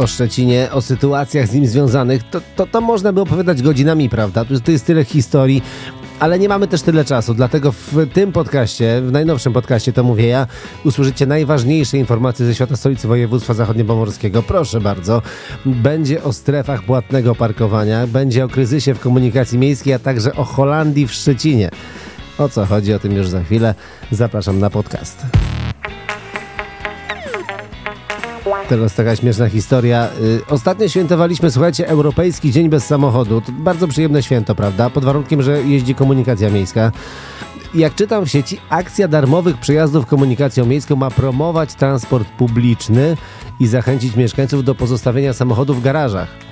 o Szczecinie, o sytuacjach z nim związanych, to, to, to można by opowiadać godzinami, prawda? To jest tyle historii, ale nie mamy też tyle czasu, dlatego w tym podcaście, w najnowszym podcaście, to mówię ja, usłyszycie najważniejsze informacje ze świata stolicy województwa zachodniopomorskiego. Proszę bardzo, będzie o strefach płatnego parkowania, będzie o kryzysie w komunikacji miejskiej, a także o Holandii w Szczecinie. O co chodzi, o tym już za chwilę. Zapraszam na podcast. Teraz taka śmieszna historia. Y, ostatnio świętowaliśmy, słuchajcie, Europejski Dzień Bez Samochodu. To bardzo przyjemne święto, prawda? Pod warunkiem, że jeździ komunikacja miejska. Jak czytam w sieci, akcja darmowych przejazdów komunikacją miejską ma promować transport publiczny i zachęcić mieszkańców do pozostawienia samochodów w garażach.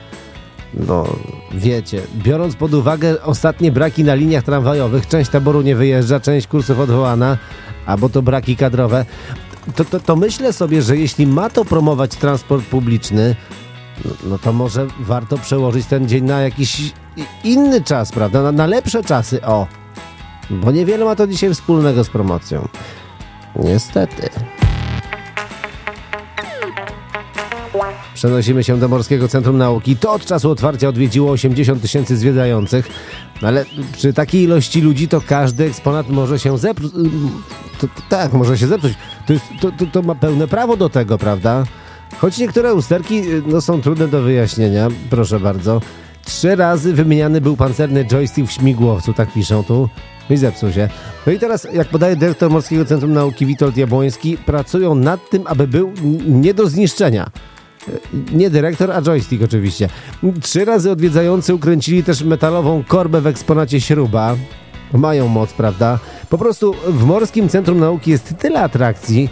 No, wiecie, biorąc pod uwagę ostatnie braki na liniach tramwajowych, część taboru nie wyjeżdża, część kursów odwołana, albo to braki kadrowe, to, to, to myślę sobie, że jeśli ma to promować transport publiczny, no, no to może warto przełożyć ten dzień na jakiś inny czas, prawda? Na, na lepsze czasy, o. Bo niewiele ma to dzisiaj wspólnego z promocją. Niestety. Przenosimy się do Morskiego Centrum Nauki. To od czasu otwarcia odwiedziło 80 tysięcy zwiedzających, ale przy takiej ilości ludzi to każdy eksponat może się zepsuć. Tak, może się zepsuć. To, jest, to, to, to ma pełne prawo do tego, prawda? Choć niektóre usterki no, są trudne do wyjaśnienia, proszę bardzo. Trzy razy wymieniany był pancerny joystick w śmigłowcu, tak piszą tu. No i zepsuł się. No i teraz, jak podaje dyrektor Morskiego Centrum Nauki Witold Jabłoński, pracują nad tym, aby był nie do zniszczenia. Nie dyrektor, a joystick oczywiście. Trzy razy odwiedzający ukręcili też metalową korbę w eksponacie śruba. Mają moc, prawda? Po prostu w Morskim Centrum Nauki jest tyle atrakcji,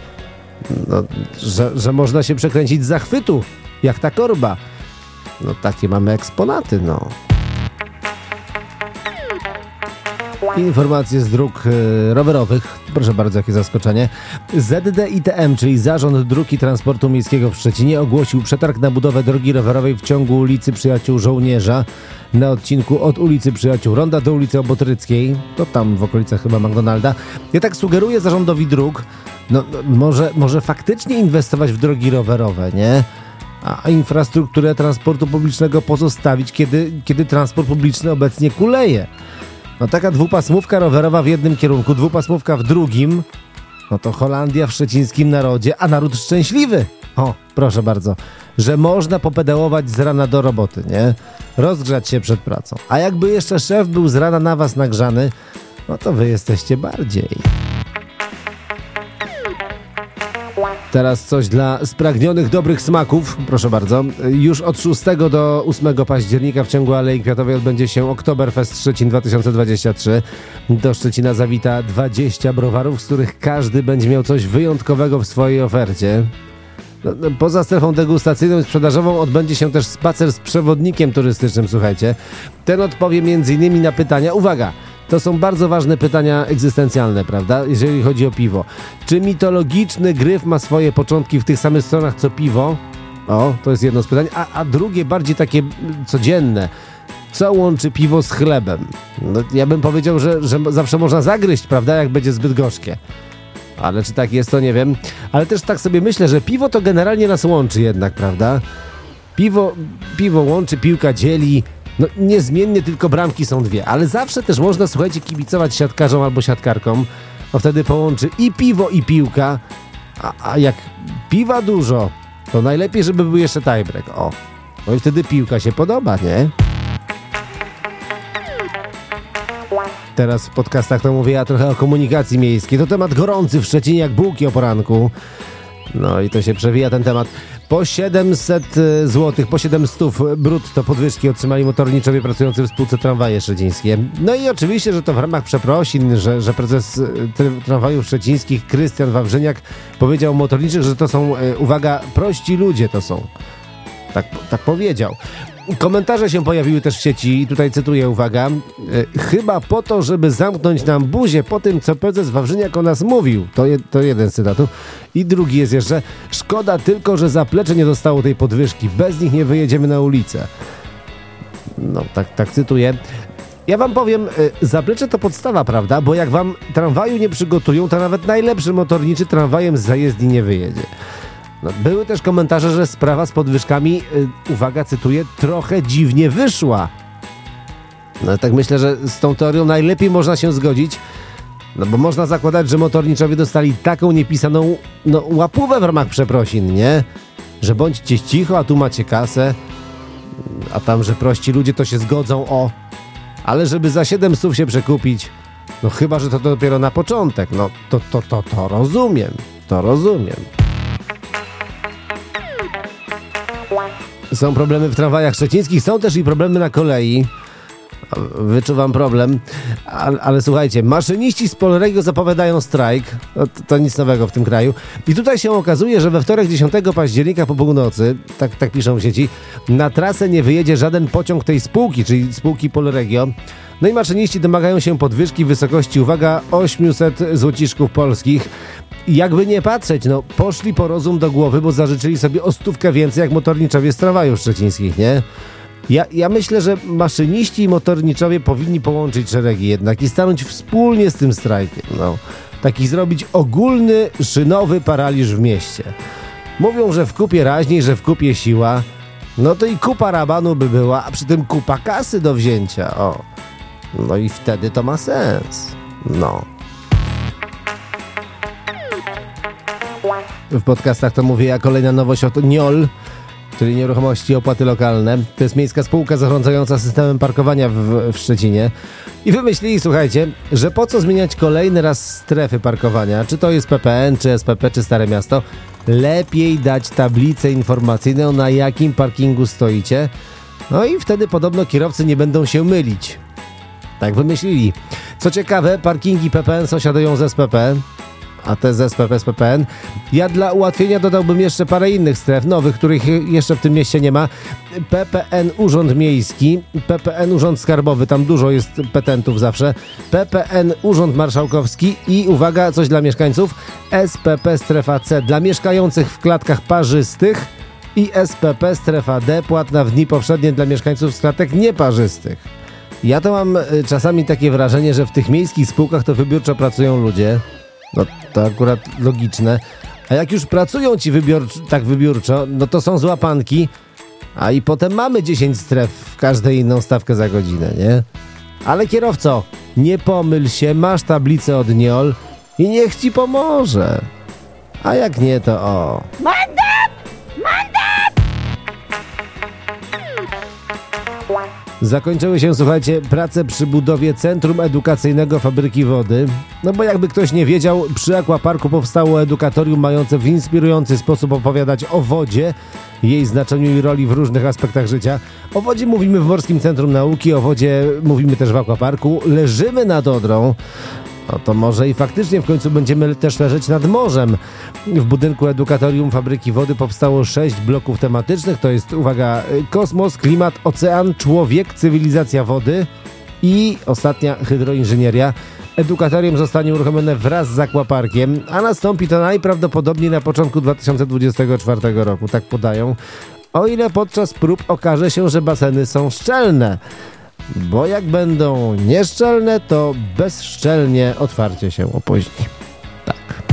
no, że, że można się przekręcić z zachwytu, jak ta korba. No takie mamy eksponaty, no. Informacje z dróg e, rowerowych. Proszę bardzo, jakie zaskoczenie. ZDITM, czyli Zarząd Dróg i Transportu Miejskiego w Szczecinie, ogłosił przetarg na budowę drogi rowerowej w ciągu ulicy Przyjaciół Żołnierza na odcinku od ulicy Przyjaciół Ronda do ulicy Obotryckiej. To tam w okolicach chyba McDonalda. Ja tak sugeruję zarządowi dróg, no, no może, może faktycznie inwestować w drogi rowerowe, nie? a infrastrukturę transportu publicznego pozostawić, kiedy, kiedy transport publiczny obecnie kuleje. No taka dwupasmówka rowerowa w jednym kierunku, dwupasmówka w drugim, no to Holandia w szczecińskim narodzie, a naród szczęśliwy. O, proszę bardzo, że można popedałować z rana do roboty, nie? Rozgrzać się przed pracą. A jakby jeszcze szef był z rana na was nagrzany, no to wy jesteście bardziej. Teraz coś dla spragnionych dobrych smaków. Proszę bardzo. Już od 6 do 8 października w ciągu Alei Kwiatowej odbędzie się Oktoberfest Szczecin 2023. Do Szczecina zawita 20 browarów, z których każdy będzie miał coś wyjątkowego w swojej ofercie. No, no, poza strefą degustacyjną i sprzedażową odbędzie się też spacer z przewodnikiem turystycznym, słuchajcie. Ten odpowie m.in. na pytania. Uwaga! To są bardzo ważne pytania egzystencjalne, prawda? Jeżeli chodzi o piwo. Czy mitologiczny gryf ma swoje początki w tych samych stronach co piwo? O, to jest jedno z pytań. A, a drugie, bardziej takie codzienne. Co łączy piwo z chlebem? No, ja bym powiedział, że, że zawsze można zagryźć, prawda, jak będzie zbyt gorzkie. Ale czy tak jest, to nie wiem. Ale też tak sobie myślę, że piwo to generalnie nas łączy jednak, prawda? Piwo, piwo łączy, piłka dzieli, no niezmiennie tylko bramki są dwie, ale zawsze też można, słuchajcie, kibicować siatkarzom albo siatkarkom, bo wtedy połączy i piwo, i piłka, a, a jak piwa dużo, to najlepiej, żeby był jeszcze tiebreak, o. No i wtedy piłka się podoba, nie? Teraz w podcastach to mówię ja trochę o komunikacji miejskiej. To temat gorący w Szczecinie jak bułki o poranku. No i to się przewija ten temat. Po 700 e, zł, po 700 brutto podwyżki otrzymali motorniczowie pracujący w spółce tramwaje szczecińskie. No i oczywiście, że to w ramach przeprosin, że, że prezes e, tramwajów szczecińskich Krystian Wawrzyniak powiedział motorniczych, że to są, e, uwaga, prości ludzie to są. Tak, tak powiedział. Komentarze się pojawiły też w sieci, tutaj cytuję, uwaga, e, chyba po to, żeby zamknąć nam buzię po tym, co prezes Wawrzyniak o nas mówił. To, je, to jeden z cytatów. I drugi jest jeszcze, szkoda tylko, że zaplecze nie dostało tej podwyżki, bez nich nie wyjedziemy na ulicę. No, tak, tak cytuję. Ja wam powiem, y, zaplecze to podstawa, prawda? Bo jak wam tramwaju nie przygotują, to nawet najlepszy motorniczy tramwajem z zajezdni nie wyjedzie. No, były też komentarze, że sprawa z podwyżkami, y, uwaga, cytuję, trochę dziwnie wyszła. No tak myślę, że z tą teorią najlepiej można się zgodzić, no bo można zakładać, że motorniczowie dostali taką niepisaną no, łapówę w ramach przeprosin, nie? Że bądźcie cicho, a tu macie kasę, a tam, że prości ludzie to się zgodzą o... Ale żeby za 7 stów się przekupić, no chyba, że to dopiero na początek, no to, to, to, to rozumiem, to rozumiem. Są problemy w tramwajach szczecińskich, są też i problemy na kolei. Wyczuwam problem, ale, ale, słuchajcie, maszyniści z Polregio zapowiadają strajk. No, to, to, nic nowego w tym kraju. I tutaj się okazuje, że we wtorek 10 października po północy, tak, tak piszą w sieci, na trasę nie wyjedzie żaden pociąg tej spółki, czyli spółki Polregio. No i maszyniści domagają się podwyżki w wysokości, uwaga, 800 złociszków polskich. Jakby nie patrzeć, no poszli po rozum do głowy, bo zażyczyli sobie o stówkę więcej jak motorniczowie z tramwajów szczecińskich, nie? Ja, ja myślę, że maszyniści i motorniczowie powinni połączyć szeregi jednak i stanąć wspólnie z tym strajkiem. No. Taki zrobić ogólny, szynowy paraliż w mieście. Mówią, że w kupie raźniej, że w kupie siła. No to i kupa rabanu by była, a przy tym kupa kasy do wzięcia. O. No i wtedy to ma sens. No. W podcastach to mówię ja kolejna nowość od NIOL czyli nieruchomości opłaty lokalne. To jest miejska spółka zarządzająca systemem parkowania w, w Szczecinie. I wymyślili, słuchajcie, że po co zmieniać kolejny raz strefy parkowania, czy to jest PPN, czy SPP, czy Stare Miasto, lepiej dać tablicę informacyjną, na jakim parkingu stoicie, no i wtedy podobno kierowcy nie będą się mylić. Tak wymyślili. Co ciekawe, parkingi PPN sąsiadują z SPP, a te z SPP, SPPN. Ja dla ułatwienia dodałbym jeszcze parę innych stref nowych, których jeszcze w tym mieście nie ma. PPN Urząd Miejski, PPN Urząd Skarbowy, tam dużo jest petentów zawsze, PPN Urząd Marszałkowski i uwaga, coś dla mieszkańców, SPP Strefa C dla mieszkających w klatkach parzystych i SPP Strefa D płatna w dni powszednie dla mieszkańców z klatek nieparzystych. Ja to mam y, czasami takie wrażenie, że w tych miejskich spółkach to wybiórczo pracują ludzie, no to akurat logiczne. A jak już pracują ci tak wybiórczo, no to są złapanki, a i potem mamy 10 stref w każdej inną stawkę za godzinę, nie? Ale kierowco, nie pomyl się, masz tablicę od NIOL i niech ci pomoże. A jak nie, to o. Mandat! Zakończyły się, słuchajcie, prace przy budowie Centrum Edukacyjnego Fabryki Wody. No bo jakby ktoś nie wiedział, przy Aquaparku powstało edukatorium mające w inspirujący sposób opowiadać o wodzie, jej znaczeniu i roli w różnych aspektach życia. O wodzie mówimy w Morskim Centrum Nauki, o wodzie mówimy też w Aquaparku. Leżymy nad Odrą. No to może i faktycznie w końcu będziemy też leżeć nad morzem. W budynku edukatorium Fabryki Wody powstało sześć bloków tematycznych. To jest, uwaga, kosmos, klimat, ocean, człowiek, cywilizacja wody i ostatnia hydroinżynieria. Edukatorium zostanie uruchomione wraz z akwaparkiem, a nastąpi to najprawdopodobniej na początku 2024 roku, tak podają. O ile podczas prób okaże się, że baseny są szczelne bo jak będą nieszczelne, to bezszczelnie otwarcie się opóźni. Tak.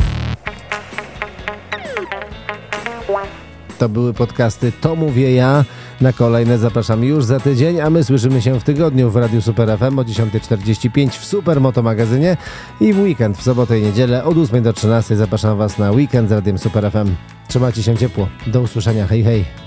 To były podcasty To Mówię Ja. Na kolejne zapraszam już za tydzień, a my słyszymy się w tygodniu w Radiu Super FM o 10.45 w Super Moto Magazynie i w weekend w sobotę i niedzielę od 8 do 13 zapraszam Was na weekend z Radiem Super FM. Trzymajcie się ciepło. Do usłyszenia. Hej, hej.